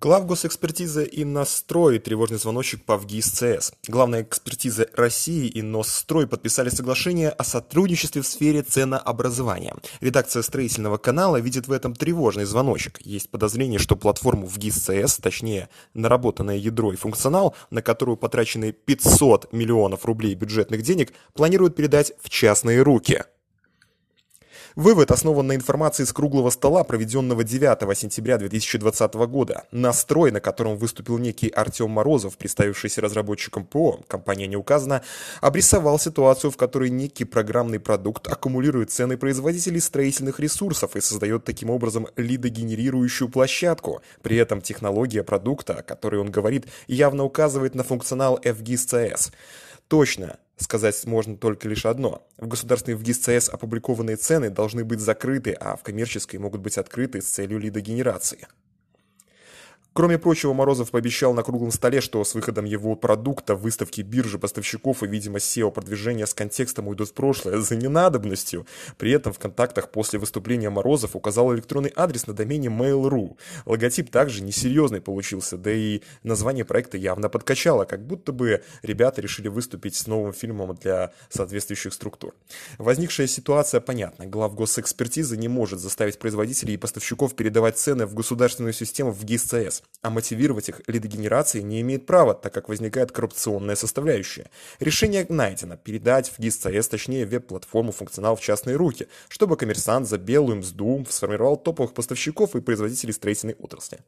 Главгосэкспертиза «Иннострой» тревожный звоночек по ВГИС ЦС. Главная экспертиза России и Нострой подписали соглашение о сотрудничестве в сфере ценообразования. Редакция строительного канала видит в этом тревожный звоночек. Есть подозрение, что платформу ВГИС ЦС, точнее наработанное ядро и функционал, на которую потрачены 500 миллионов рублей бюджетных денег, планируют передать в частные руки. Вывод основан на информации с круглого стола, проведенного 9 сентября 2020 года. Настрой, на котором выступил некий Артем Морозов, представившийся разработчиком ПО, компания не указана, обрисовал ситуацию, в которой некий программный продукт аккумулирует цены производителей строительных ресурсов и создает таким образом лидогенерирующую площадку. При этом технология продукта, о которой он говорит, явно указывает на функционал FGIS-CS. Точно, сказать можно только лишь одно. В государственной в ГИС опубликованные цены должны быть закрыты, а в коммерческой могут быть открыты с целью лидогенерации. Кроме прочего, Морозов пообещал на круглом столе, что с выходом его продукта в выставке биржи поставщиков и, видимо, SEO-продвижения с контекстом уйдут в прошлое за ненадобностью. При этом в контактах после выступления Морозов указал электронный адрес на домене Mail.ru. Логотип также несерьезный получился, да и название проекта явно подкачало, как будто бы ребята решили выступить с новым фильмом для соответствующих структур. Возникшая ситуация понятна. Глав госэкспертизы не может заставить производителей и поставщиков передавать цены в государственную систему в ГИС-ЦС а мотивировать их лидогенерацией не имеет права, так как возникает коррупционная составляющая. Решение найдено – передать в ГИС-ЦС, точнее веб-платформу функционал в частные руки, чтобы коммерсант за белую мзду сформировал топовых поставщиков и производителей строительной отрасли.